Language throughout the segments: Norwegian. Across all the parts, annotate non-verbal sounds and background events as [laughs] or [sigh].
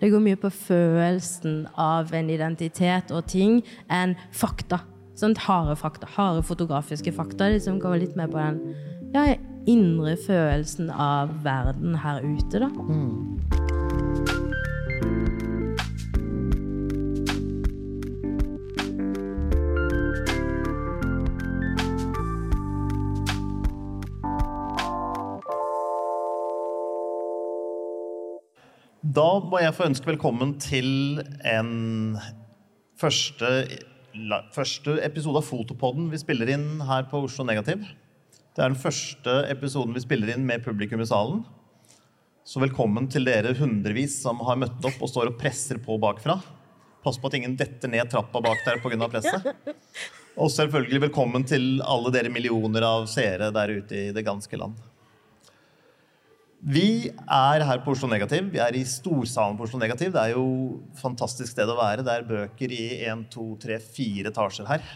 Det går mye på følelsen av en identitet og ting enn fakta. Sånt harde fakta, harde fotografiske fakta. Liksom går litt mer på den ja, indre følelsen av verden her ute, da. Da må jeg få ønske velkommen til en første, første episode av Fotopodden vi spiller inn her på Oslo Negativ. Det er den første episoden vi spiller inn med publikum i salen. Så velkommen til dere hundrevis som har møtt opp og står og presser på bakfra. Pass på at ingen detter ned trappa bak der pga. presset. Og selvfølgelig velkommen til alle dere millioner av seere der ute i det ganske land. Vi er her på Oslo Negativ. Vi er i storsalen på Oslo Negativ. Det er jo et fantastisk sted å være. Det er bøker i én, to, tre, fire etasjer her.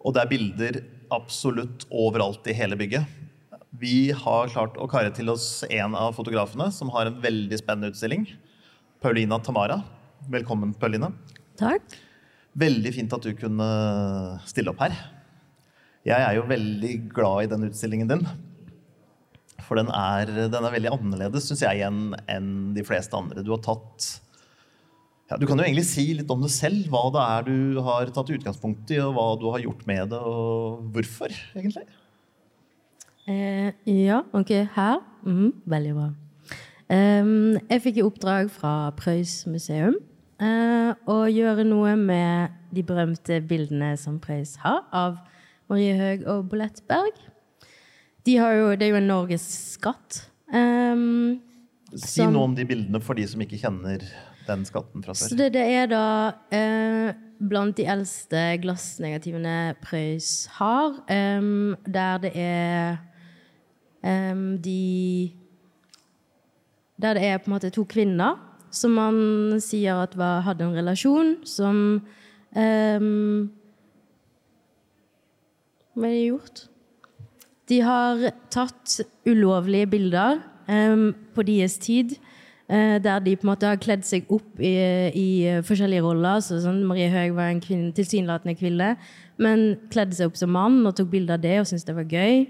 Og det er bilder absolutt overalt i hele bygget. Vi har klart å kare til oss en av fotografene som har en veldig spennende utstilling. Paulina Tamara. Velkommen, Paulina. Takk. Veldig fint at du kunne stille opp her. Jeg er jo veldig glad i den utstillingen din. For den er, den er veldig annerledes, syns jeg, enn en de fleste andre. Du har tatt ja, Du kan jo egentlig si litt om det selv. Hva det er du har tatt utgangspunkt i, og hva du har gjort med det, og hvorfor, egentlig. Eh, ja, ok. Her. Mm, veldig bra. Um, jeg fikk i oppdrag fra Preus museum uh, å gjøre noe med de berømte bildene som Preus har av Marie Høeg og Bolett Berg. De har jo, det er jo en Norges skatt. Si Som- noe om de bildene for de som ikke kjenner den skatten fra før. det, det er da eh, blant de eldste glassnegativene Preus har, um, der det er um, de Der det er på en måte to kvinner som man sier at var, hadde en relasjon, som Hva er det gjort? De har tatt ulovlige bilder um, på deres tid, Uh, der de på en måte har kledd seg opp i, i forskjellige roller. Så sånn, Marie Høeg var en kvinne, tilsynelatende kvinne, men kledde seg opp som mann og tok bilde av det og syntes det var gøy.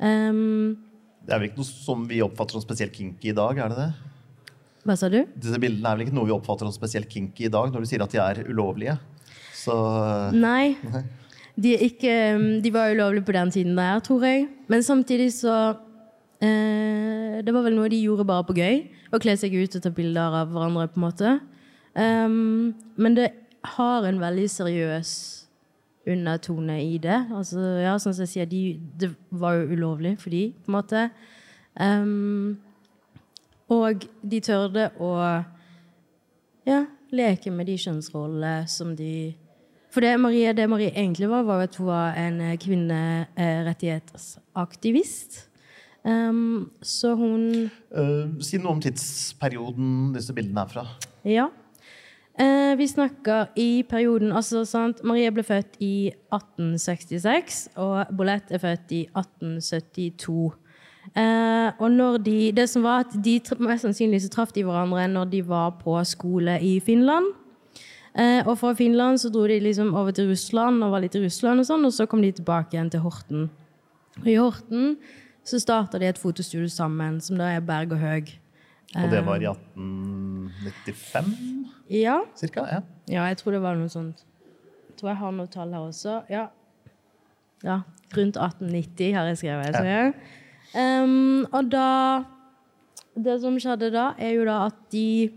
Um, Det er vel ikke noe som vi oppfatter som spesielt kinky i dag? er det det? hva sa du? Disse bildene er vel ikke noe vi oppfatter som spesielt kinky i dag, når du sier at de er ulovlige? Så Nei. De, ikke, de var ulovlige på den tiden der, tror jeg. Men samtidig så eh, Det var vel noe de gjorde bare på gøy. Å kle seg ut og ta bilder av hverandre, på en måte. Um, men det har en veldig seriøs undertone i det. Altså, ja, sånn som jeg sier, de, det var jo ulovlig for de, på en måte. Um, og de tørde å ja, leke med de kjønnsrollene som de For det Marie, det Marie egentlig var, var at hun var en eh, kvinnerettighetsaktivist. Um, så hun uh, si noe om tidsperioden disse bildene er fra. Ja. Uh, vi snakker i perioden altså, sant? Marie ble født i 1866, og Bolett er født i 1872. Uh, og når de, det som var at de Mest sannsynlig så traff de hverandre når de var på skole i Finland. Eh, og fra Finland så dro de liksom over til Russland og var litt i Russland, og sånn, og så kom de tilbake igjen til Horten. Og i Horten så starta de et fotostudio sammen, som da er Berg og Høg. Og det var i 1895 Ja. cirka? Ja. Ja, jeg tror det var noe sånt. Jeg tror jeg har noe tall her også. Ja. ja rundt 1890 har jeg skrevet. Jeg. ja. Um, og da Det som skjedde da, er jo da at de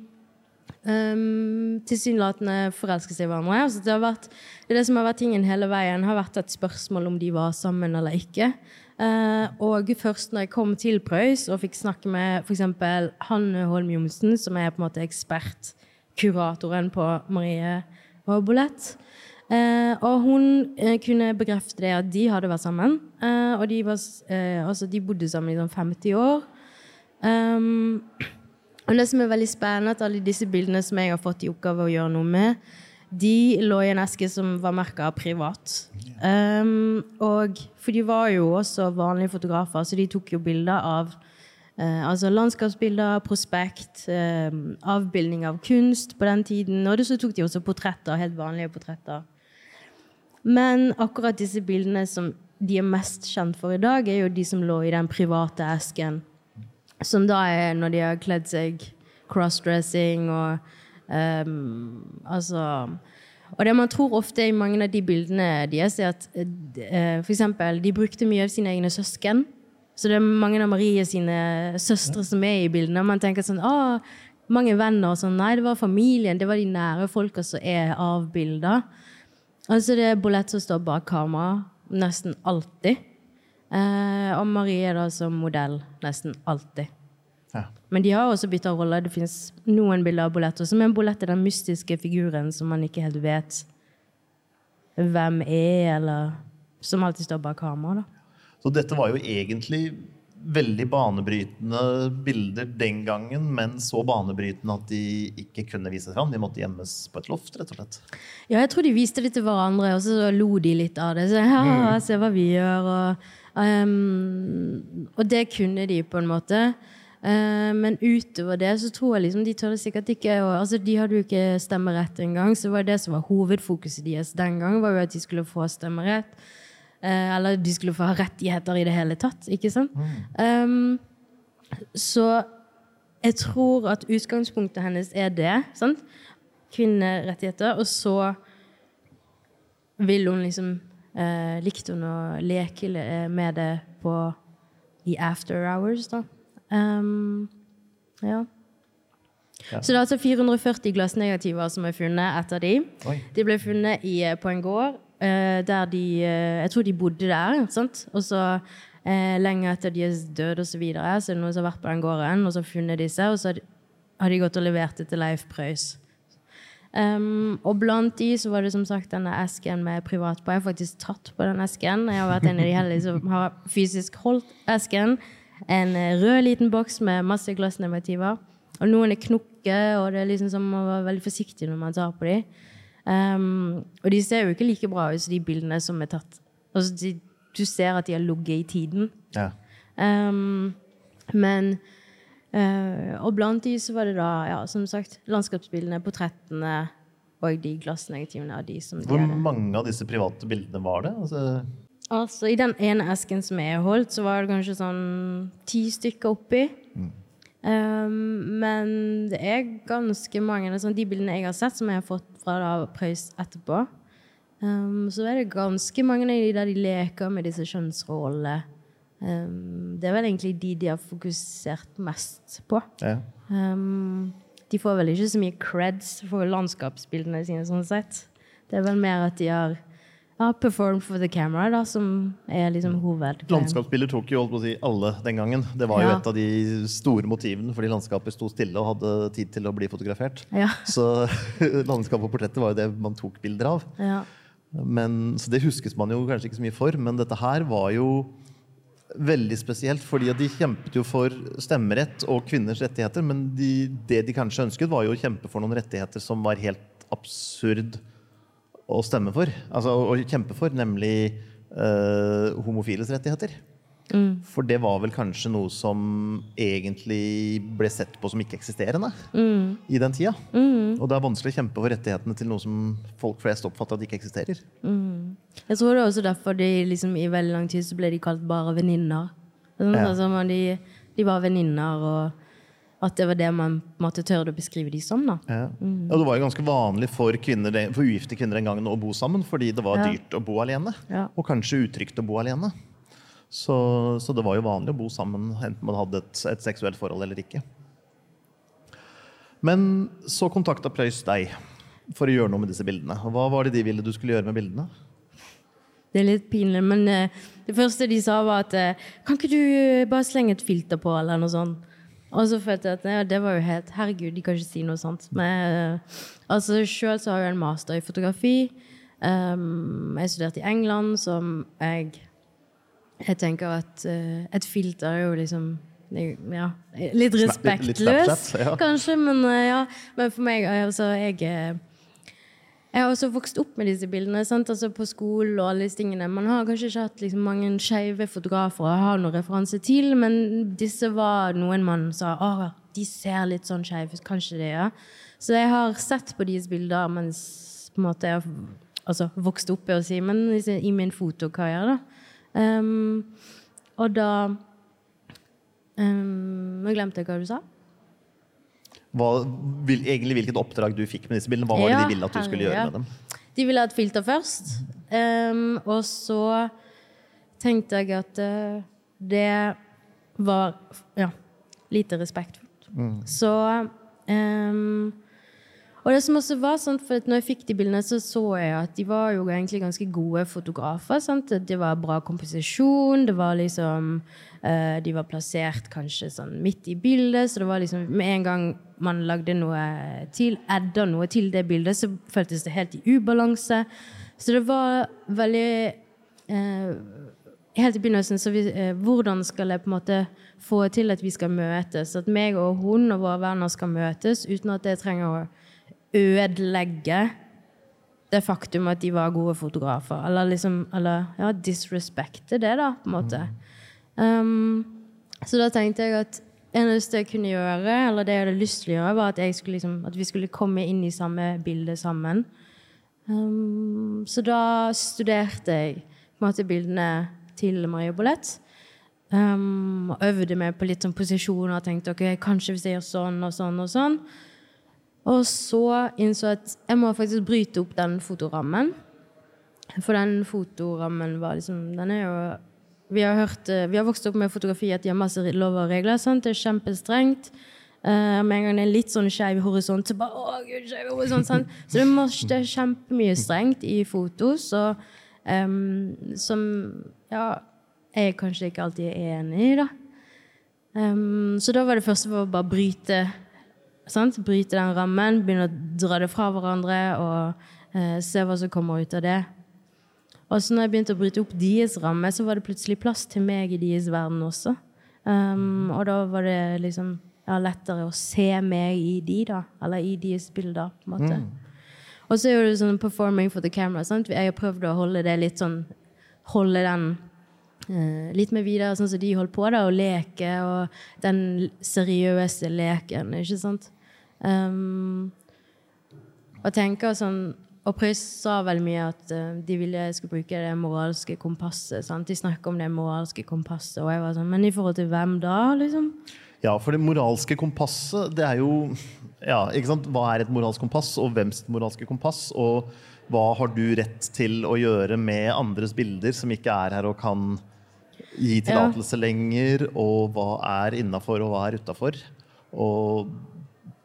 um, tilsynelatende forelsket seg i hverandre. Altså, det, vært, det som har vært tingen hele veien, har vært et spørsmål om de var sammen eller ikke. Uh, og først når jeg kom til Prøys og fikk snakke med f.eks. Hanne Holm Johnsen, som er på en måte ekspertkuratoren på Marie Robolett Bolett, eh, og hun eh, kunne bekrefte det at de hadde vært sammen. Og de, var, altså, de bodde sammen i sånn 50 år. Um, og det som er veldig spennende, at alle disse bildene som jeg har fått i oppgave å gjøre noe med, de lå i en eske som var merka privat. Um, og, for de var jo også vanlige fotografer, så de tok jo bilder av uh, altså landskapsbilder, prospekt, eh, avbildning av kunst på den tiden. Og så tok de også portretter, helt vanlige portretter. Men akkurat disse bildene som de er mest kjent for i dag, er jo de som lå i den private esken. Som da er når de har kledd seg crossdressing og um, Altså Og det man tror ofte i mange av de bildene deres, er at uh, for eksempel, de brukte mye av sine egne søsken. Så det er mange av Marie sine søstre som er i bildene. Og man tenker sånn Å, mange venner og sånn. Nei, det var familien. Det var de nære folka som er avbilda. Altså det er Bolett som står bak kamera nesten alltid. Eh, og Marie er da som modell nesten alltid. Ja. Men de har også bytta rolle. Det fins noen bilder av Bolett. Som en Bolett er den mystiske figuren som man ikke helt vet hvem er, eller som alltid står bak kamera. da. Så dette var jo egentlig veldig banebrytende bilder den gangen, men så banebrytende at de ikke kunne vises fram. De måtte gjemmes på et loft, rett og slett. Ja, jeg tror de viste det til hverandre, og så lo de litt av det. Så [laughs] ja, se hva vi gjør, og, um, og det kunne de på en måte. Uh, men utover det så tror jeg liksom de tør sikkert ikke og, altså De hadde jo ikke stemmerett engang, så var det som var hovedfokuset deres den gang, var jo at de skulle få stemmerett. Uh, eller de skulle få ha rettigheter i det hele tatt. Ikke sant? Um, så jeg tror at utgangspunktet hennes er det. sant? Kvinnerettigheter. Og så vil hun liksom eh, Likte hun å leke med det på i after hours, da. Um, ja. Ja. Så det er altså 440 glassnegativer som er funnet etter de. Oi. De ble funnet i, på en gård eh, der de eh, Jeg tror de bodde der. sant? Og så eh, lenge etter de er døde, og så, videre, så er det noen som har vært på den gården og så har funnet disse, og så har de, har de gått og levert det til Leif Preus. Um, og blant de så var det som sagt denne esken med privat på. Jeg har faktisk tatt på den esken. Jeg har vært en av de heldige som har fysisk holdt esken. En eh, rød liten boks med masse glassnegativer. Og noen er knokke, og det er liksom som å være veldig forsiktig når man tar på dem. Um, og de ser jo ikke like bra ut som de bildene som er tatt. Altså, de, du ser at de har ligget i tiden. Ja. Um, men uh, Og blant de så var det da, ja, som sagt, landskapsbildene, portrettene og de glassnegativene av de som Hvor de mange av disse private bildene var det? Altså, Altså, I den ene esken som jeg holdt, så var det kanskje sånn ti stykker oppi. Um, men det er ganske mange sånn, De bildene jeg har sett, som jeg har fått fra da, Preus etterpå, um, så er det ganske mange av de der de leker med disse kjønnsrollene. Um, det er vel egentlig de de har fokusert mest på. ja. Um, de får vel ikke så mye creds for landskapsbildene sine, sånn sett. Det er vel mer at de har ja, performed for the camera, da, som er liksom hoved... Landskapsbilder tok jo holdt på å si alle den gangen. Det var jo Ja. et av de store motivene fordi landskapet sto stille og hadde tid til å bli fotografert. Ja. Så [laughs] landskap og portrettet var jo det man tok bilder av. Ja. Men, så det huskes man jo kanskje ikke så mye for, men dette her var jo veldig spesielt, fordi de kjempet jo for stemmerett og kvinners rettigheter, men de, det de kanskje ønsket, var jo å kjempe for noen rettigheter som var helt absurd å stemme for. Altså å kjempe for, nemlig øh, homofiles rettigheter. For det var vel kanskje noe som egentlig ble sett på som ikke eksisterende i den tida. Og det er vanskelig å kjempe for rettighetene til noe som folk flest oppfatter at ikke eksisterer. Jeg tror det er også derfor de liksom, i veldig lang tid så ble de kalt bare venninner. Sånn, Ja. altså, de, de var venninner, og at det var det man måtte tørre å beskrive de som. da. Ja. Og det var jo ganske vanlig for, kvinner, for ugifte kvinner den gangen å bo sammen, fordi det var Ja. dyrt å bo alene. Ja. Og kanskje utrygt å bo alene. Så, så det var jo vanlig å bo sammen, enten man hadde et, et seksuelt forhold eller ikke. Men så kontakta Pløys deg for å gjøre noe med disse bildene. Hva var det de ville du skulle gjøre med bildene? Det er litt pinlig, men eh, det første de sa, var at eh, Kan ikke du eh, bare slenge et filter på, eller noe sånt? Og så følte jeg at ja, det var jo helt Herregud, de kan ikke si noe sånt. Men altså, sjøl så har jeg en master i fotografi. Um, jeg studerte i England, som jeg Jeg tenker at uh, et filter er jo liksom ja, litt respektløs, ja. kanskje, men uh, ja. Men for meg, altså, jeg eh, jeg har også vokst opp med disse bildene. Sant? Altså på skolen og alle disse tingene. Man har kanskje ikke hatt liksom mange skeive fotografer å ha noen referanse til, men disse var noen man sa å, de ser litt sånn skeive ut. Kanskje det, ja. Så jeg har sett på deres bilder mens på en måte jeg har altså, vokst opp, jeg å si, men i min fotokarriere, da. Um, og da um, Nå glemte jeg hva du sa. Hva, vil, egentlig Hvilket oppdrag du fikk med disse bildene? Hva var det de ville at du skulle gjøre med dem? De ville ha et filter først. Um, og så tenkte jeg at uh, det var ja, lite respektfullt. Mm. Så um, og det som også var sånn, for når jeg fikk de bildene, så så jeg at de var jo egentlig ganske gode fotografer. Sant? Det var bra komposisjon. det var liksom uh, De var plassert kanskje sånn midt i bildet, så det var liksom med en gang man lagde noe til, adda noe til det bildet, så føltes det helt i ubalanse. Så det var veldig uh, Helt i begynnelsen så vi, eh, Hvordan skal jeg på en måte få til at vi skal møtes? At meg og hun og våre venner skal møtes uten at det trenger å ødelegge det faktum at de var gode fotografer. Eller liksom Eller ja, disrespekte det, da, på en måte. Um, så da tenkte jeg at eneste jeg kunne gjøre, eller det jeg hadde lyst til å gjøre, var at, liksom, at vi skulle komme inn i samme bilde sammen. Um, så da studerte jeg på en måte bildene til Marie Bollett. Um, og øvde meg på litt sånn posisjoner og tenkte ok, kanskje hvis jeg gjør sånn og sånn og sånn. Og så innså jeg at jeg må faktisk bryte opp den fotorammen. For den fotorammen var liksom Den er jo Vi har, hørt, eh, vi har vokst opp med fotografi at de har masse lover og regler. Sant? Det er kjempestrengt. Uh, med en gang det er litt sånn skeiv horisont, så bare å gud, skeiv horisont. Sant? Så det, må, det er kjempemye strengt i foto, så um, som ja, jeg kanskje ikke alltid er enig i, da. Um, så da var det første for å bare bryte sant? Bryte den rammen, begynne å dra det fra hverandre og eh, se hva som kommer ut av det. Og så når jeg begynte å bryte opp deres ramme, så var det plutselig plass til meg i deres verden også. Um, og da var det liksom ja, lettere å se meg i de, da. Eller i deres bilder, på en måte. Mm. Og så er det sånn performing for the camera. Sant? Jeg har prøvd å holde det litt sånn Holde den uh, litt mer videre, sånn som de holdt på, da, og leke, og den seriøse leken, ikke sant. Um, og tenker sånn Og Preus sa veldig mye at uh, de ville skulle bruke det moralske kompasset. Sant? De snakker om det moralske kompasset, og jeg var sånn Men i forhold til hvem da, liksom? Ja, for det moralske kompasset, det er jo ja, ikke sant? Hva er et moralsk kompass, og hvems moralske kompass? Og hva har du rett til å gjøre med andres bilder som ikke er her og kan gi tillatelse ja. lenger? Og hva er innafor, og hva er utafor? Og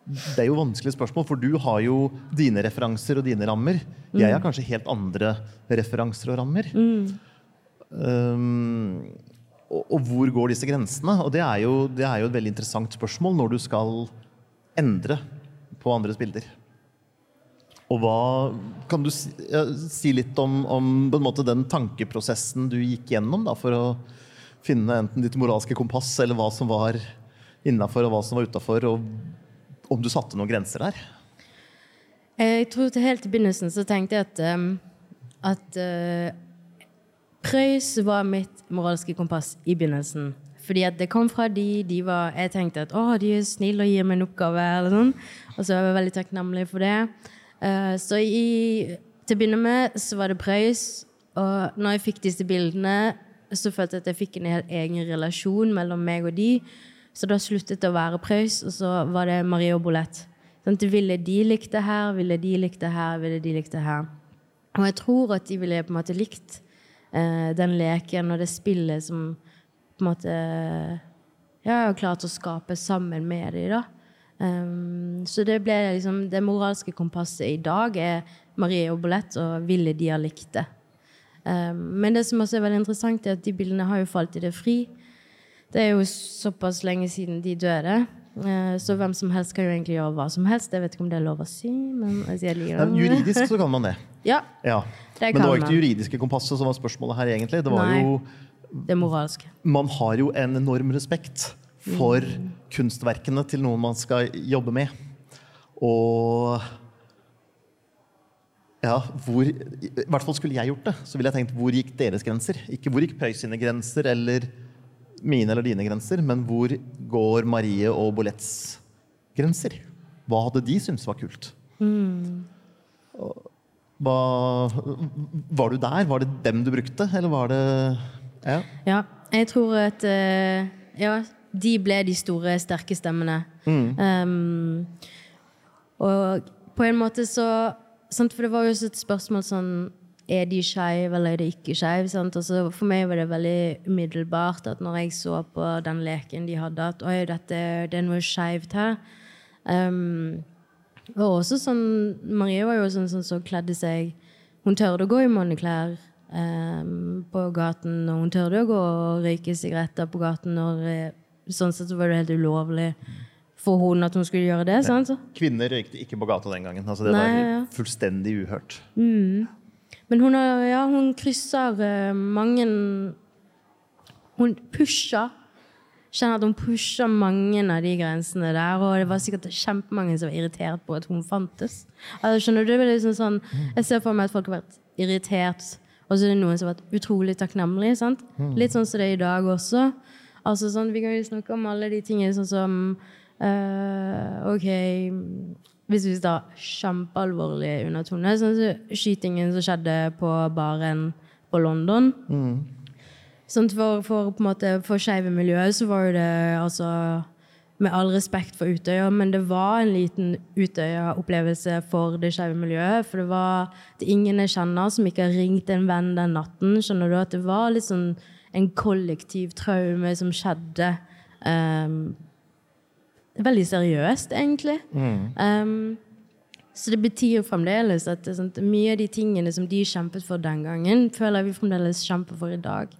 det er jo vanskelige spørsmål, for du har jo dine referanser og dine rammer. Jeg har mm. kanskje helt andre referanser og rammer. Mm. Um, og, og, hvor går disse grensene? Og det er, jo, det er, jo, et veldig interessant spørsmål når du skal endre på andres bilder. Og hva Kan du si, si litt om, om den tankeprosessen du gikk gjennom da, for å finne enten ditt moralske kompass eller hva som var innafor og hva som var utafor, om du satte noen grenser der? Jeg tror til helt i begynnelsen så tenkte jeg at, um, at uh, Prøys var mitt moralske kompass i begynnelsen. Fordi at det kom fra de, de var, Jeg tenkte at å, de er snille og gir meg en oppgave. eller sånn. Og så var jeg veldig takknemlig for det. Uh, så i, til å begynne med så var det Prøys. Og når jeg fikk disse bildene, så følte jeg at jeg fikk en helt egen relasjon mellom meg og de. Så da sluttet det å være Preus, og så var det Marie og Bolett. Sånn, ville de likt det her, ville de likt det her, ville de likt det her. Og jeg tror at de ville på en måte likt eh, den leken og det spillet som på en måte jeg har klart å skape sammen med dem. da. Um, så det ble liksom det moralske kompasset i dag er Marie og Bolett, og ville de ha likt det. Um, men det som også er veldig interessant, er at de bildene har jo falt i det fri. Det er jo såpass lenge siden de døde. Eh, så hvem som helst kan jo egentlig gjøre hva som helst. Jeg vet ikke om det er lov å si. men jeg liker det. Juridisk så kan man det. [laughs] Ja, ja. det Men det var ikke det juridiske kompasset som var spørsmålet her, egentlig. Det var Nei, jo det moralske. Man har jo en enorm respekt for mm. kunstverkene til noen man skal jobbe med. Og ja, hvor, I hvert fall skulle jeg gjort det. Så ville jeg tenkt hvor gikk deres grenser? Ikke hvor gikk Preus sine grenser eller mine eller dine grenser, men hvor går Marie og Boletts grenser? Hva hadde de syntes var kult? Hva, var du der? Var det dem du brukte, eller var det ja. Ja, jeg tror at eh, Ja, de ble de store, sterke stemmene. Um, og på en måte så sant, For det var jo også et spørsmål sånn Er de skeive, eller er de ikke skeive? Altså, for meg var det veldig umiddelbart at når jeg så på den leken de hadde, at oi, dette, det er noe skeivt her. Um, og også sånn Marie var jo sånn som så kledde seg Hun tørde å gå i manneklær um, på gaten, og hun tørde å gå og røyke sigaretter på gaten. Når, eh, sånn sett så var det helt ulovlig for hun at hun skulle gjøre det. sant? Kvinner røykte ikke på gata den gangen. Altså, det Nei, var fullstendig uhørt. Men hun, har, ja, hun krysser eh, mange Hun pusher. Kjenner at hun pusher mange av de grensene der. Og det var sikkert kjempemange som var irritert på at hun fantes. Altså, skjønner du? Liksom sånn, jeg ser for meg at folk har vært irritert, og så er det noen som har vært utrolig takknemlige. sant? Litt sånn som det er i dag også. Altså, sånn, vi kan jo snakke om alle de tingene sånn som uh, OK Hvis vi tar kjempealvorlige undertoner, sånn som skytingen som skjedde på baren på London. Sånn, for, for, på en måte, for skeive miljøet så var jo det altså Med all respekt for Utøya, men det var en liten Utøya-opplevelse for det skeive miljøet. For det var det ingen jeg kjenner som ikke har ringt en venn den natten. Skjønner du at det var litt sånn en kollektiv traume som skjedde. Um, veldig seriøst, egentlig. Um, så det betyr jo fremdeles at sånn, mye av de tingene som de kjempet for den gangen, føler vi fremdeles kjemper for i dag.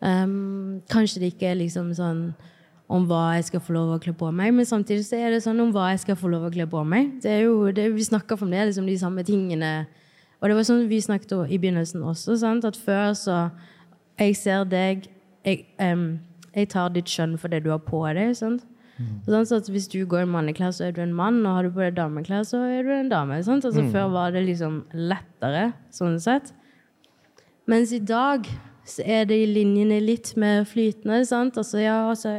Um, kanskje det ikke er liksom sånn om hva jeg skal få lov å kle på meg, men samtidig så er det sånn om hva jeg skal få lov å kle på meg. Det er jo, det, vi snakker fremdeles om de samme tingene. Og det var sånn vi snakket i begynnelsen også, sant? at før så Jeg ser deg, jeg, um, jeg tar ditt skjønn for det du har på deg. sant? Sånn, så hvis du går i manneklær, så er du en mann, og har du på deg dameklær, så er du en dame. Altså Før var det liksom lettere, sånn sett. Mens i dag så er de linjene litt mer flytende. sant? Altså, ja, altså,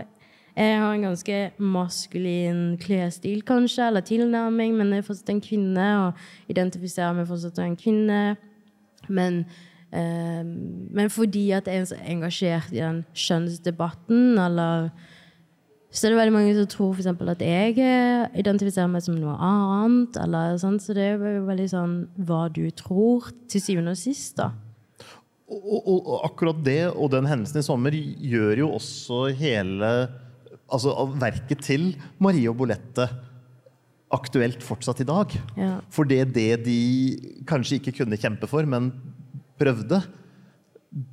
jeg har en ganske maskulin klesstil, kanskje, eller tilnærming, men jeg er fortsatt en kvinne, og identifiserer meg fortsatt som en kvinne. Men, eh, men fordi at jeg er så engasjert i den kjønnsdebatten, eller så det er veldig mange som tror for eksempel at jeg eh, identifiserer meg som noe annet. Eller, sånn, så det er jo veldig sånn hva du tror, til syvende og sist. da. Og, og, og akkurat det og den hendelsen i sommer gjør jo også hele altså verket til Marie og Bolette aktuelt fortsatt i dag. Ja. For det, det de kanskje ikke kunne kjempe for, men prøvde,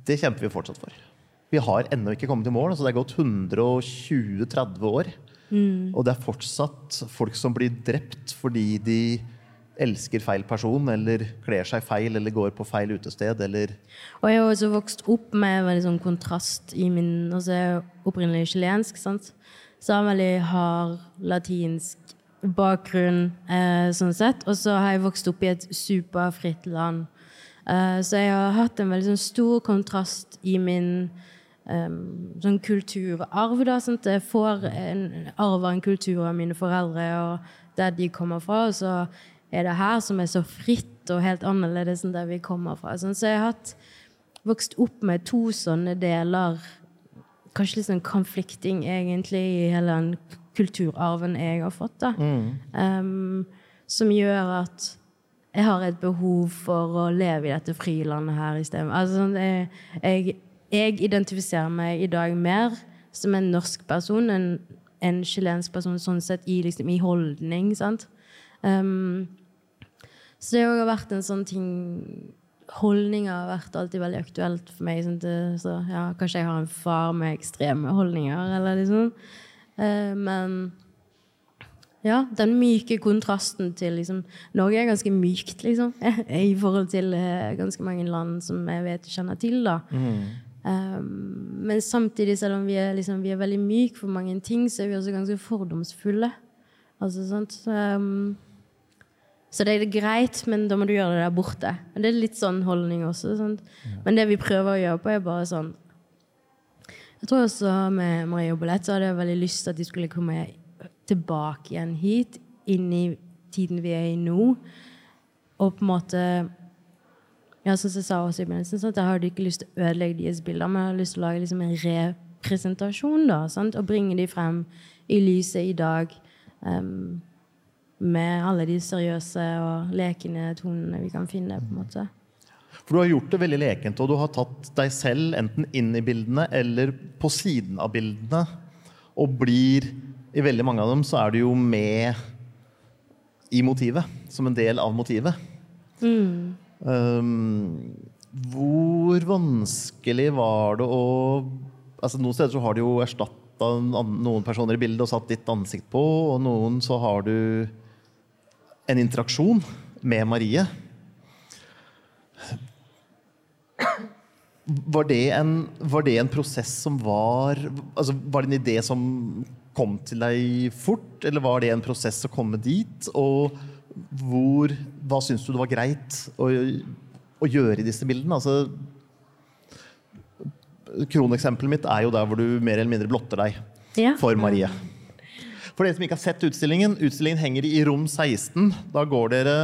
det kjemper vi fortsatt for. Vi har ennå ikke kommet i mål. altså Det er gått 120-30 år. Og det er fortsatt folk som blir drept fordi de elsker feil person, eller kler seg feil, eller går på feil utested, eller Og jeg har også vokst opp med en veldig sånn kontrast i min altså Jeg er opprinnelig chilensk, sant? så jeg har veldig hard latinsk bakgrunn, eh, sånn sett. Og så har jeg vokst opp i et superfritt land. Eh, så jeg har hatt en veldig sånn stor kontrast i min um, sånn kulturarv. da, sant? Jeg får en arv av en kultur av mine foreldre og der de kommer fra. Og så er det her som er så fritt og helt annerledes enn der vi kommer fra. Sånn, så jeg har hatt, vokst opp med to sånne deler. Kanskje litt sånn konflikting, egentlig, i hele den kulturarven jeg har fått. da. Um, som gjør at jeg har et behov for å leve i dette frilandet her isteden. Altså, sånn, jeg, jeg, jeg identifiserer meg i dag mer som en norsk person enn en chilensk person, sånn sett i, liksom, i holdning. sant? Um, så det har vært en sånn ting Holdninger har vært alltid veldig aktuelt for meg. Sånn så ja, Kanskje jeg har en far med ekstreme holdninger, eller liksom. Uh, men ja, den myke kontrasten til liksom Norge er ganske mykt, liksom. [laughs] I forhold til uh, ganske mange land som jeg vet kjenner til, da. Um, men samtidig, selv om vi er, liksom, vi er veldig myke for mange ting, så er vi også ganske fordomsfulle. Altså, sant? Um, Så det er greit, men da må du gjøre det der borte. Men Det er litt sånn holdning også. Sant? Men det vi prøver å gjøre på, er bare sånn Jeg tror også med Marie og Ballett så hadde jeg veldig lyst til at de skulle komme tilbake igjen hit, inn i tiden vi er i nå, og på en måte ja, som jeg sa også i begynnelsen, sånn Jeg hadde ikke lyst til å ødelegge deres bilder, men jeg hadde lyst til å lage liksom en representasjon. da, sant? Og bringe de frem i lyset i dag. Um, med alle de seriøse og lekende tonene vi kan finne. på en måte. For du har gjort det veldig lekent, og du har tatt deg selv enten inn i bildene eller på siden av bildene. Og blir I veldig mange av dem så er du jo med i motivet. Som en del av motivet. Mm. Um, hvor vanskelig var det å altså Noen steder så har du jo erstatta noen personer i bildet og satt ditt ansikt på, og noen så har du en interaksjon med Marie. Var det, en, var det en prosess som var altså Var det en idé som kom til deg fort, eller var det en prosess å komme dit? Og hvor, hva syns du det var greit å, å gjøre i disse bildene? Altså, kroneksempelet mitt er jo der hvor du mer eller mindre blotter deg Ja. for Marie. For dere som ikke har sett utstillingen, utstillingen henger i rom 16. Da går dere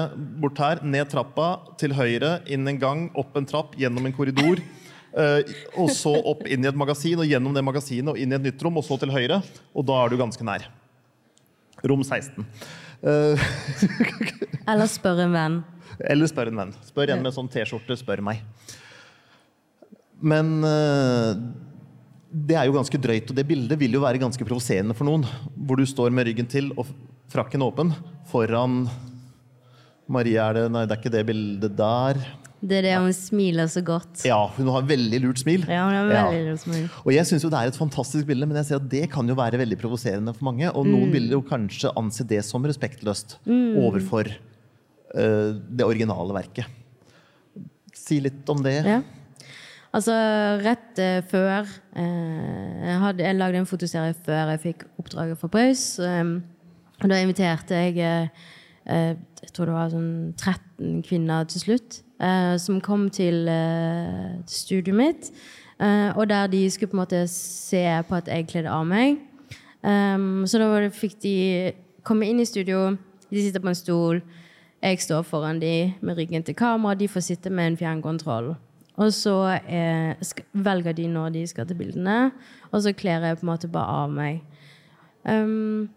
bort her, ned trappa, til høyre, inn en gang, opp en trapp, gjennom en korridor. [laughs] eh, og så opp inn i et magasin, og gjennom det magasinet og inn i et nytt rom, og så til høyre. Og da er du ganske nær. Rom 16. Eh, [laughs] Eller spør en venn. eller spør en venn. Spør en med sånn T-skjorte. Spør meg. Men eh, det er jo ganske drøyt, og det bildet vil jo være ganske provoserende for noen. Hvor du står med ryggen til og frakken åpen foran Marie er det Nei, det er ikke det bildet der. Det er det hun smiler så godt. Ja, hun har veldig lurt smil. Ja, hun har veldig ja. smil. Og jeg syns det er et fantastisk bilde, men jeg ser at det kan jo være veldig provoserende for mange. Og noen vil jo kanskje anse det som respektløst overfor uh, det originale verket. Si litt om det. Ja. Altså, rett uh, før uh, jeg, hadde, jeg lagde en fotoserie før jeg fikk oppdraget for Paus. Um, og da inviterte jeg jeg tror det var sånn 13 kvinner til slutt, som kom til eh, studioet mitt. eh, og der de skulle på en måte se på at jeg kledde av meg. Um, så da fikk de komme inn i studio. De sitter på en stol. Jeg står foran de med ryggen til kamera. De får sitte med en fjernkontroll. Og så eh, velger de når de skal til bildene, og så kler jeg på en måte bare av meg. Um,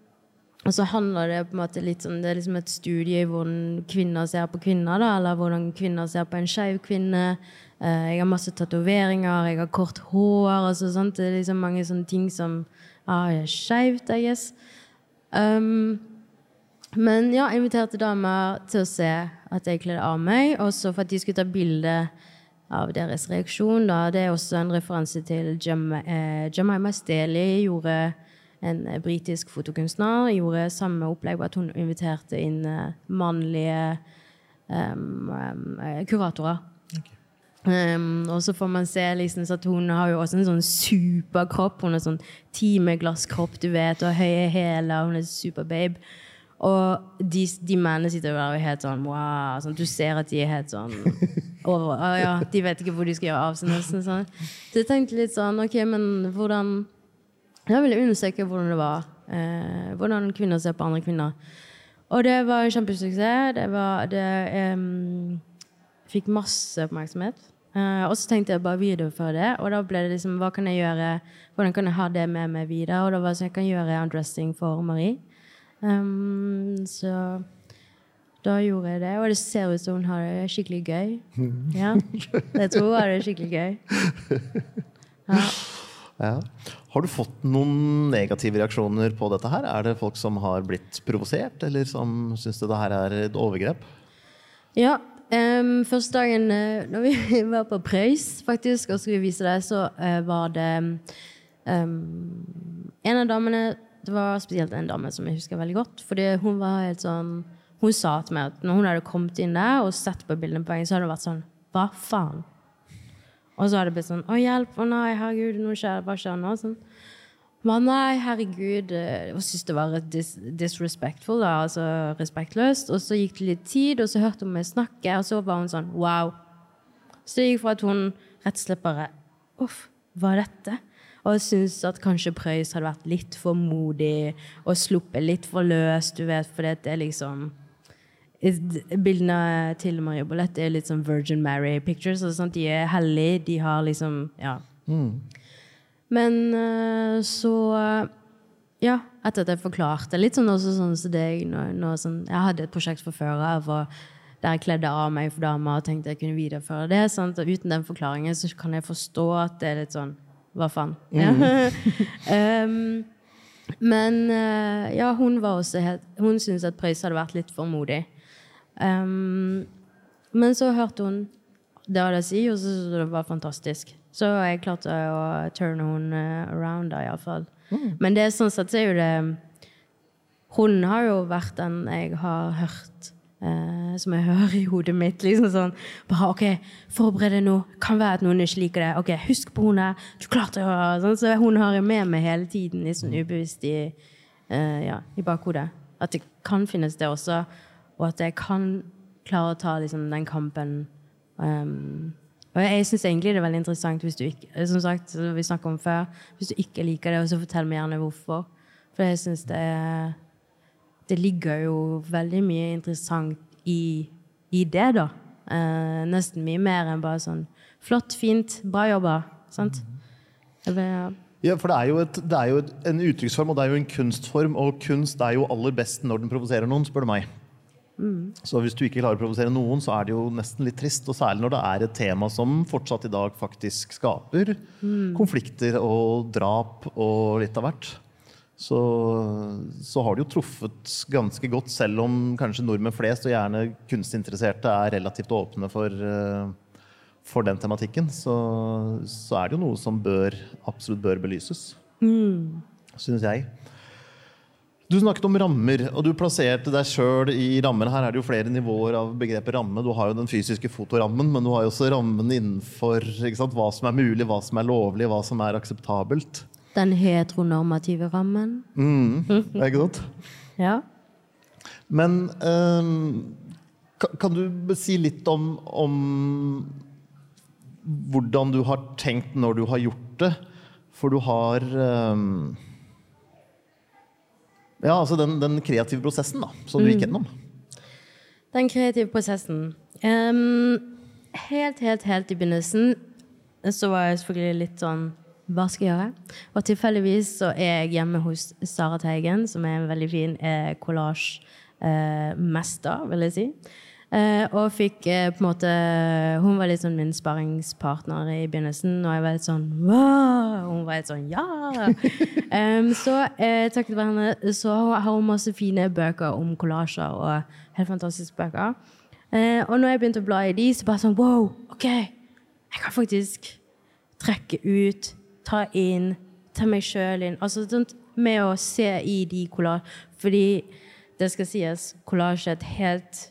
og så handler det på en måte litt sånn, Det er liksom et studie i hvordan kvinner ser på kvinner, da, eller hvordan kvinner ser på en skeiv kvinne. Eh, jeg har masse tatoveringer, jeg har kort hår. Altså, sant? Det er liksom mange sånne ting som ah, er skeivt, I guess. Um, men ja, jeg inviterte damer til å se at jeg kledde av meg, også for at de skulle ta bilde av deres reaksjon. Da. Det er også en referanse til Jemima eh, Staley gjorde en eh, britisk fotokunstner. Gjorde samme opplegg, bare at hun inviterte inn eh, mannlige um, kuratorer. Um, og så får man se liksom, at hun har jo også en sånn superkropp. Hun har sånn timeglasskropp, du vet, og høye hæler. Hun er superbabe. Og de, de mennene sitter jo der og er helt sånn wow. Sånn, du ser at de er helt sånn [laughs] over, ja, De vet ikke hvor de skal gjøre av seg. sånn. Så jeg tenkte litt sånn OK, men hvordan Jeg ville undersøke hvordan det var. Eh, hvordan kvinner ser på andre kvinner. Og det var en kjempesuksess. Det var det em, Fikk masse oppmerksomhet. Eh, og så tenkte jeg bare videreføre det. Og da ble det liksom Hva kan jeg gjøre? Hvordan kan jeg ha det med meg videre? Og da var det sånn jeg kan gjøre undressing for Marie. Um, så da gjorde jeg det, og det ser ut som hun har det skikkelig gøy. [laughs] Ja, jeg tror hun har det skikkelig gøy. Ja. Ja. Har du fått noen negative reaksjoner på dette her? Er det folk som har blitt provosert, eller som syns det her er et overgrep? Ja, Um, første dagen eh, når vi [laughs] var på Preus, faktisk, og skulle vise det, så uh, var det um, En av damene Det var spesielt en dame som jeg husker veldig godt. Fordi hun var helt sånn Hun sa til meg at når hun hadde kommet inn der og sett på bildene på veien, så hadde hun vært sånn Hva faen? Og så hadde det blitt sånn Å, hjelp! Å nei, herregud, nå skjer, hva skjer nå? Sånn. Men nei, herregud, eh, jeg syntes det var dis disrespectful, da, altså respektløst. Og så gikk det litt tid, og så hørte hun meg snakke, og så var hun sånn wow. Så det gikk fra at hun rett og slett bare Uff, hva er dette? Og jeg syns at kanskje Prøys hadde vært litt for modig og sluppet litt for løs, du vet, for det er liksom Bildene til Maria Bollett er litt sånn Virgin Mary pictures. Sånt. De er hellige. De har liksom Ja. Mm. Men uh, så Ja, etter at jeg forklarte litt sånn også sånn som deg når, når sånn, Jeg hadde et prosjekt for før av der jeg kledde av meg for damer og tenkte jeg kunne videreføre det. Sant? Og uten den forklaringen så kan jeg forstå at det er litt sånn Hva faen? Mm. um, [laughs] men uh, ja, hun var også helt Hun syntes at Prøys hadde vært litt for modig. Um, men så hørte hun det hadde jeg si, og så syntes det var fantastisk. Så jeg klarte å turne henne around, da, iallfall. Mm. Men det er sånn sett så er jo det Hun har jo vært den jeg har hørt eh, Som jeg hører i hodet mitt. liksom sånn, bare, OK, forbered deg nå. Kan være at noen ikke liker det. OK, husk på hun her. Du klarte å sånn, Så hun har jeg med meg hele tiden, sånn ubevisst i, eh, ja, i bakhodet. At det kan finnes det også, og at jeg kan klare å ta liksom, den kampen. Um, og jeg syns egentlig det er veldig interessant hvis du ikke som sagt, vi om før, hvis du ikke liker det, så fortell meg gjerne hvorfor. For jeg syns det Det ligger jo veldig mye interessant i, i det, da. Uh, nesten mye mer enn bare sånn Flott, fint, bra jobba. Sant? Eller, ja. for det er jo, et, det er jo en uttrykksform, og det er jo en kunstform. Og kunst er jo aller best når den provoserer noen, spør du meg. Mm. Så hvis du ikke klarer å provosere noen, så er det jo nesten litt trist. Og særlig når det er et tema som fortsatt i dag faktisk skaper mm. konflikter og drap og litt av hvert. Så, så, har det jo truffet ganske godt, selv om kanskje nordmenn flest og gjerne kunstinteresserte er relativt åpne for, uh, for den tematikken. Så, så, er det jo noe som bør, absolutt bør belyses. Mm. Syns jeg. Du snakket om rammer, og du plasserte deg sjøl i rammer. Her er det jo flere nivåer av begrepet ramme. Du har jo den fysiske fotorammen, men du har jo også rammen innenfor sant, hva som er mulig, hva som er lovlig, hva som er akseptabelt. Den heteronormative rammen. Mm, er ikke sant? [laughs] ja. Men um, kan, du si litt om, om hvordan du har tenkt når du har gjort det? For du har um, ja, altså den, den kreative prosessen da, som du gikk mm. gjennom. Den kreative prosessen um, Helt, helt, helt i begynnelsen så var jeg selvfølgelig litt sånn Hva skal jeg gjøre? Og tilfeldigvis så er jeg hjemme hos Sara Teigen, som er en veldig fin eh, collage-mester, eh, vil jeg si. Uh, og fikk eh, på en måte Hun var litt sånn min sparringspartner i begynnelsen. Og jeg var litt sånn wow! Hun var litt sånn ja! [laughs] um, så eh, takket være henne så har hun masse fine bøker om kollasjer. Og helt fantastiske bøker. og når jeg begynte å bla i de, så bare sånn wow! OK! Jeg kan faktisk trekke ut, ta inn, ta meg sjøl inn. Altså sånn med å se i de kollasjene. Fordi det skal sies, kollasje er et helt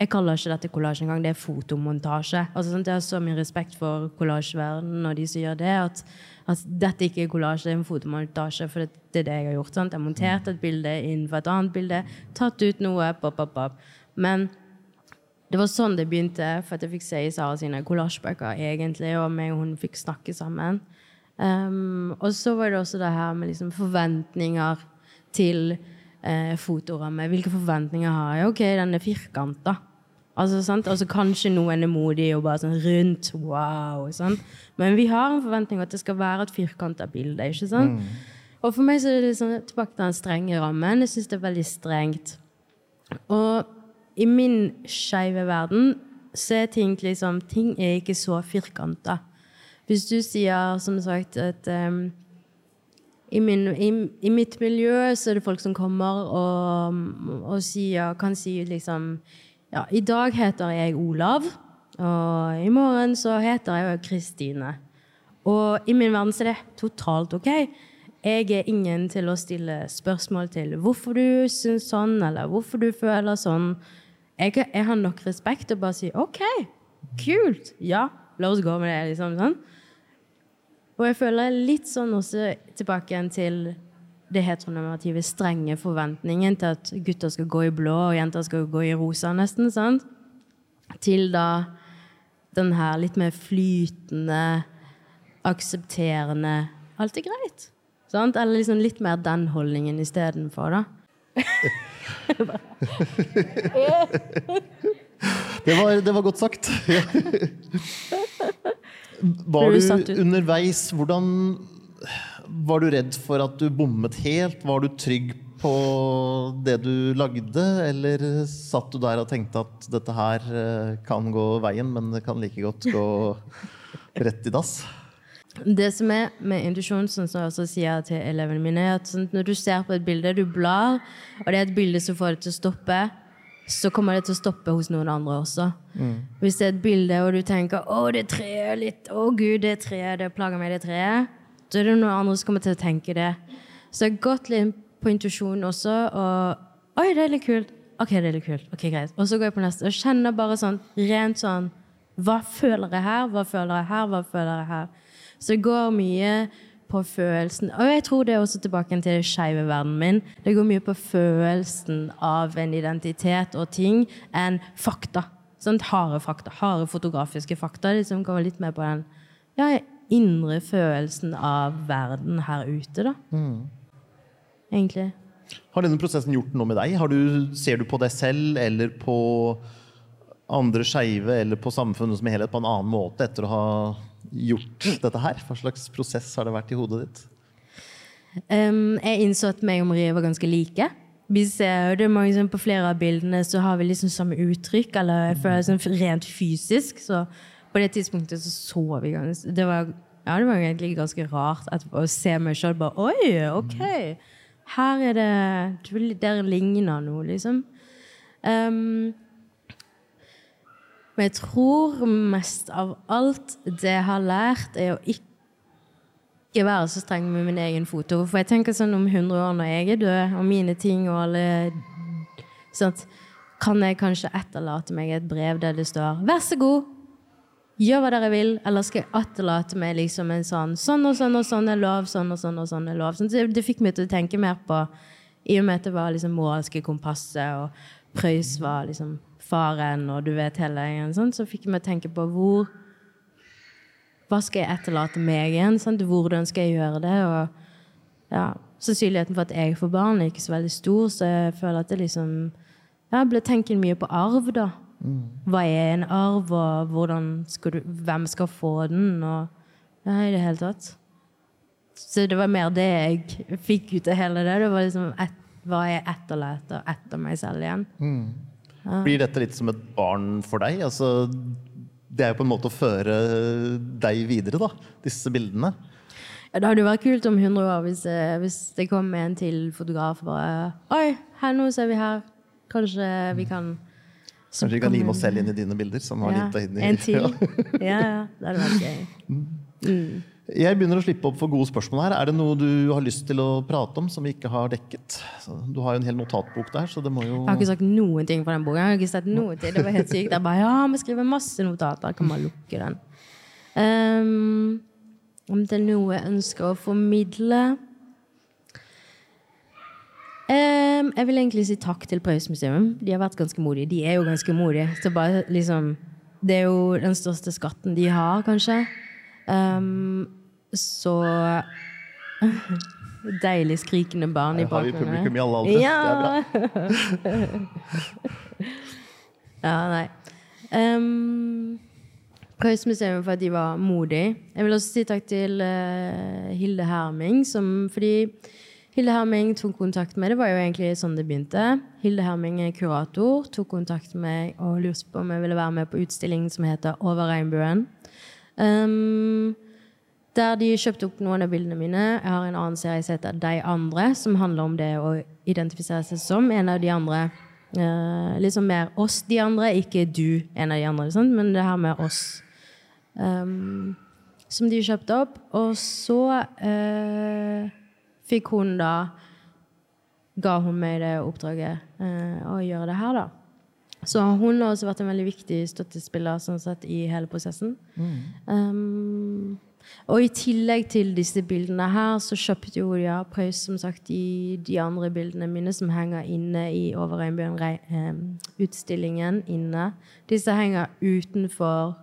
jeg kaller ikke dette kollasj engang, det er fotomontasje. Altså, jeg har så mye respekt for kollasjeverdenen og de som gjør det, at, at dette ikke er kollasj, det er en fotomontasje. For det, det, er det jeg har gjort. Sant? Jeg har montert et bilde innenfor et annet bilde, tatt ut noe, pop, pop, pop. Men det var sånn det begynte, for jeg fikk se i Sara sine kollasjbøker, egentlig, og meg og hun fikk snakke sammen. Um, og så var det også det her med liksom forventninger til eh, fotoramme. Hvilke forventninger har jeg? Ok, den er firkanta. Altså, sant? altså Kanskje noen er modig og bare sånn rundt. Wow! Sant? Men vi har en forventning at det skal være et firkanta bilde. ikke sant? Mm. Og for meg så er det liksom, tilbake til den strenge rammen. Jeg syns det er veldig strengt. Og i min skeive verden så er ting liksom Ting er ikke så firkanta. Hvis du sier, som sagt, at um, i, min, i, i, mitt miljø så er det folk som kommer og, og sier, kan si liksom ja, I dag heter jeg Olav, og i morgen så heter jeg Kristine. Og i min verden så er det totalt OK. Jeg er ingen til å stille spørsmål til hvorfor du syns sånn, eller hvorfor du føler sånn. Jeg, jeg har nok respekt til å bare si OK, kult, ja, la oss gå med det. liksom sånn. Og jeg føler litt sånn også tilbake igjen til det heteronormative strenge forventningen til at gutter skal gå i blå og jenter skal gå i rosa, nesten. sant? Til da den her litt mer flytende, aksepterende Alt er greit. Sant? Eller liksom litt mer den holdningen istedenfor, da. [laughs] Det var, det var godt sagt. [laughs] Var du underveis Hvordan Var du redd for at du bommet helt? Var du trygg på det du lagde, eller satt du der og tenkte at dette her eh, kan gå veien, men det kan like godt gå [laughs] rett i dass? Det som er med intuisjon, sånn som jeg også sier til elevene mine, er at sånn, når du ser på et bilde, du blar, og det er et bilde som får det til å stoppe, så kommer det til å stoppe hos noen andre også. Hvis det er et bilde, og du tenker 'Å, det treet er litt Å, gud, det treet, det plager meg, det treet', er det noen andre som kommer til å tenke det. Så jeg har gått litt på intuisjon også, og 'Oi, det er litt kult'. Ok, det er litt kult. Ok, greit. Og så går jeg på neste og kjenner bare sånn rent sånn Hva føler jeg her? Hva føler jeg her? Hva føler jeg her? Så det går mye på følelsen. Og jeg tror det er også tilbake til den skeive verdenen min. Det går mye på følelsen av en identitet og ting enn fakta. Sånn harde fakta. Harde fotografiske fakta. Liksom går litt mer på den ja, indre følelsen av verden her ute, da. Egentlig. Har denne prosessen gjort noe med deg? Har du, ser du på deg selv eller på andre skeive eller på samfunnet som helhet på en annen måte etter å ha gjort dette her? Hva slags prosess har det vært i hodet ditt? Um, jeg innså at meg og Marie var ganske like. Vi ser, det mange, som på flere av bildene så har vi liksom samme uttrykk, eller jeg føler sånn rent fysisk. Så på det tidspunktet så så vi ganske Det var, ja, det var egentlig ganske rart etterpå å se meg sjøl bare Oi, OK! Her er det der ligner noe, liksom. Um, men jeg tror mest av alt det jeg har lært, er å ikke være så streng med min egen foto. For jeg tenker sånn om 100 år når jeg er død, og mine ting og alle sånt, Kan jeg kanskje etterlate meg et brev der det står 'Vær så god, gjør hva dere vil', eller skal jeg etterlate meg liksom en sånn 'Sånn og sånn og sånn er lov, sånn og sånn og sånn er lov'. Sånn, det, det fikk meg til å tenke mer på I og med at det var liksom moralske kompasset, og Preus var liksom faren, og du vet hele gjengen, sånn, så fikk jeg meg tenke på hvor hva skal jeg etterlate meg igjen? Sant? Hvordan skal jeg gjøre det? Og ja, sannsynligheten for at jeg får barn, er ikke så veldig stor, så jeg føler at det liksom Jeg ble tenkt mye på arv, da. Hva er en arv, og skal du, hvem skal få den? Og ja, i det hele tatt. Så det var mer det jeg fikk ut av hele det. Det var liksom et, hva jeg etterlater etter meg selv igjen. Blir dette litt som et barn for deg? Altså, det er jo på en måte å føre deg videre, da, disse bildene. Ja, det hadde jo vært kult om 100 år hvis, eh, hvis det kom en til fotograf og bare Oi, her nå ser vi her. Kanskje vi kan Kanskje vi kan lime oss selv inn i dine bilder? som har ja, i... En til. [laughs] Ja. Ja. Det hadde vært gøy. Jeg begynner å slippe opp for gode spørsmål her. Er det noe du har lyst til å prate om som vi ikke har dekket? Du har jo en hel notatbok der, så det må jo Jeg har ikke sagt noen ting fra den boka. Jeg har ikke sett noe til. Det var helt sykt. Jeg bare, ja, vi skriver masse notater. Kan man lukke den? Um, om det er noe jeg ønsker å formidle Ehm, Jeg vil egentlig si takk til Preus museum. De har vært ganske modige. De er jo ganske modige. Så bare liksom Det er jo den største skatten de har, kanskje. Um, så [laughs] Deilig skrikende barn i bakgrunnen. Her har vi publikum i alle aldre. Ja. [laughs] Ja, nei. Um, Preus museum for at de var modige. Jeg vil også si takk til uh, Hilde Herming, som, fordi Hilde Herming tok kontakt med Det var jo egentlig sånn det begynte. Hilde Herming er kurator, tok kontakt med meg og lurte på om jeg ville være med på utstillingen som heter Over regnbuen. Um, der de kjøpte opp noen av bildene mine. Jeg har en annen serie som heter De andre, som handler om det å identifisere seg som en av de andre. Uh, liksom mer oss de andre, ikke du en av de andre, sant? men det her med oss. Um, som de kjøpte opp. Og så eh, fikk hun da Ga hun meg det oppdraget eh, å gjøre det her, da. Så hun har også vært en veldig viktig støttespiller sånn sett, i hele prosessen. Um, Og i tillegg til disse bildene her, så kjøpte jo ja, Preus som sagt de, de andre bildene mine som henger inne i Over regnbuen-utstillingen inne. Disse henger utenfor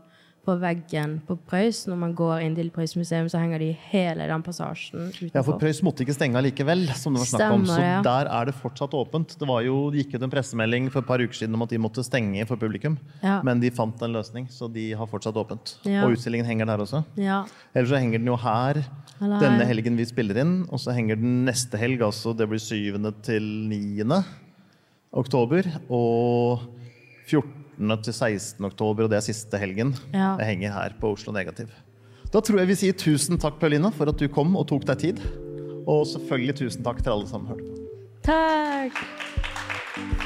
på veggen på Preus. Når man går inn til Preus museum, så henger de hele den passasjen utenfor. Ja, for Preus måtte ikke stenge likevel, som det var snakk om. Så ja. der er det fortsatt åpent. Det var jo, gikk ut en pressemelding for et par uker siden om at de måtte stenge for publikum. Ja. Men de fant en løsning, så de har fortsatt åpent. Ja. Og utstillingen henger der også. Ja. Ellers så henger den jo her Eller denne helgen vi spiller inn, og så henger den neste helg, altså det blir 7. til 9. oktober, og 14. til 16. oktober, og det er siste helgen. Ja. Jeg henger her på Oslo Negativ. Da tror jeg vi sier tusen takk, Paulina, for at du kom og tok deg tid. Og selvfølgelig tusen takk til alle som hørte på. Takk!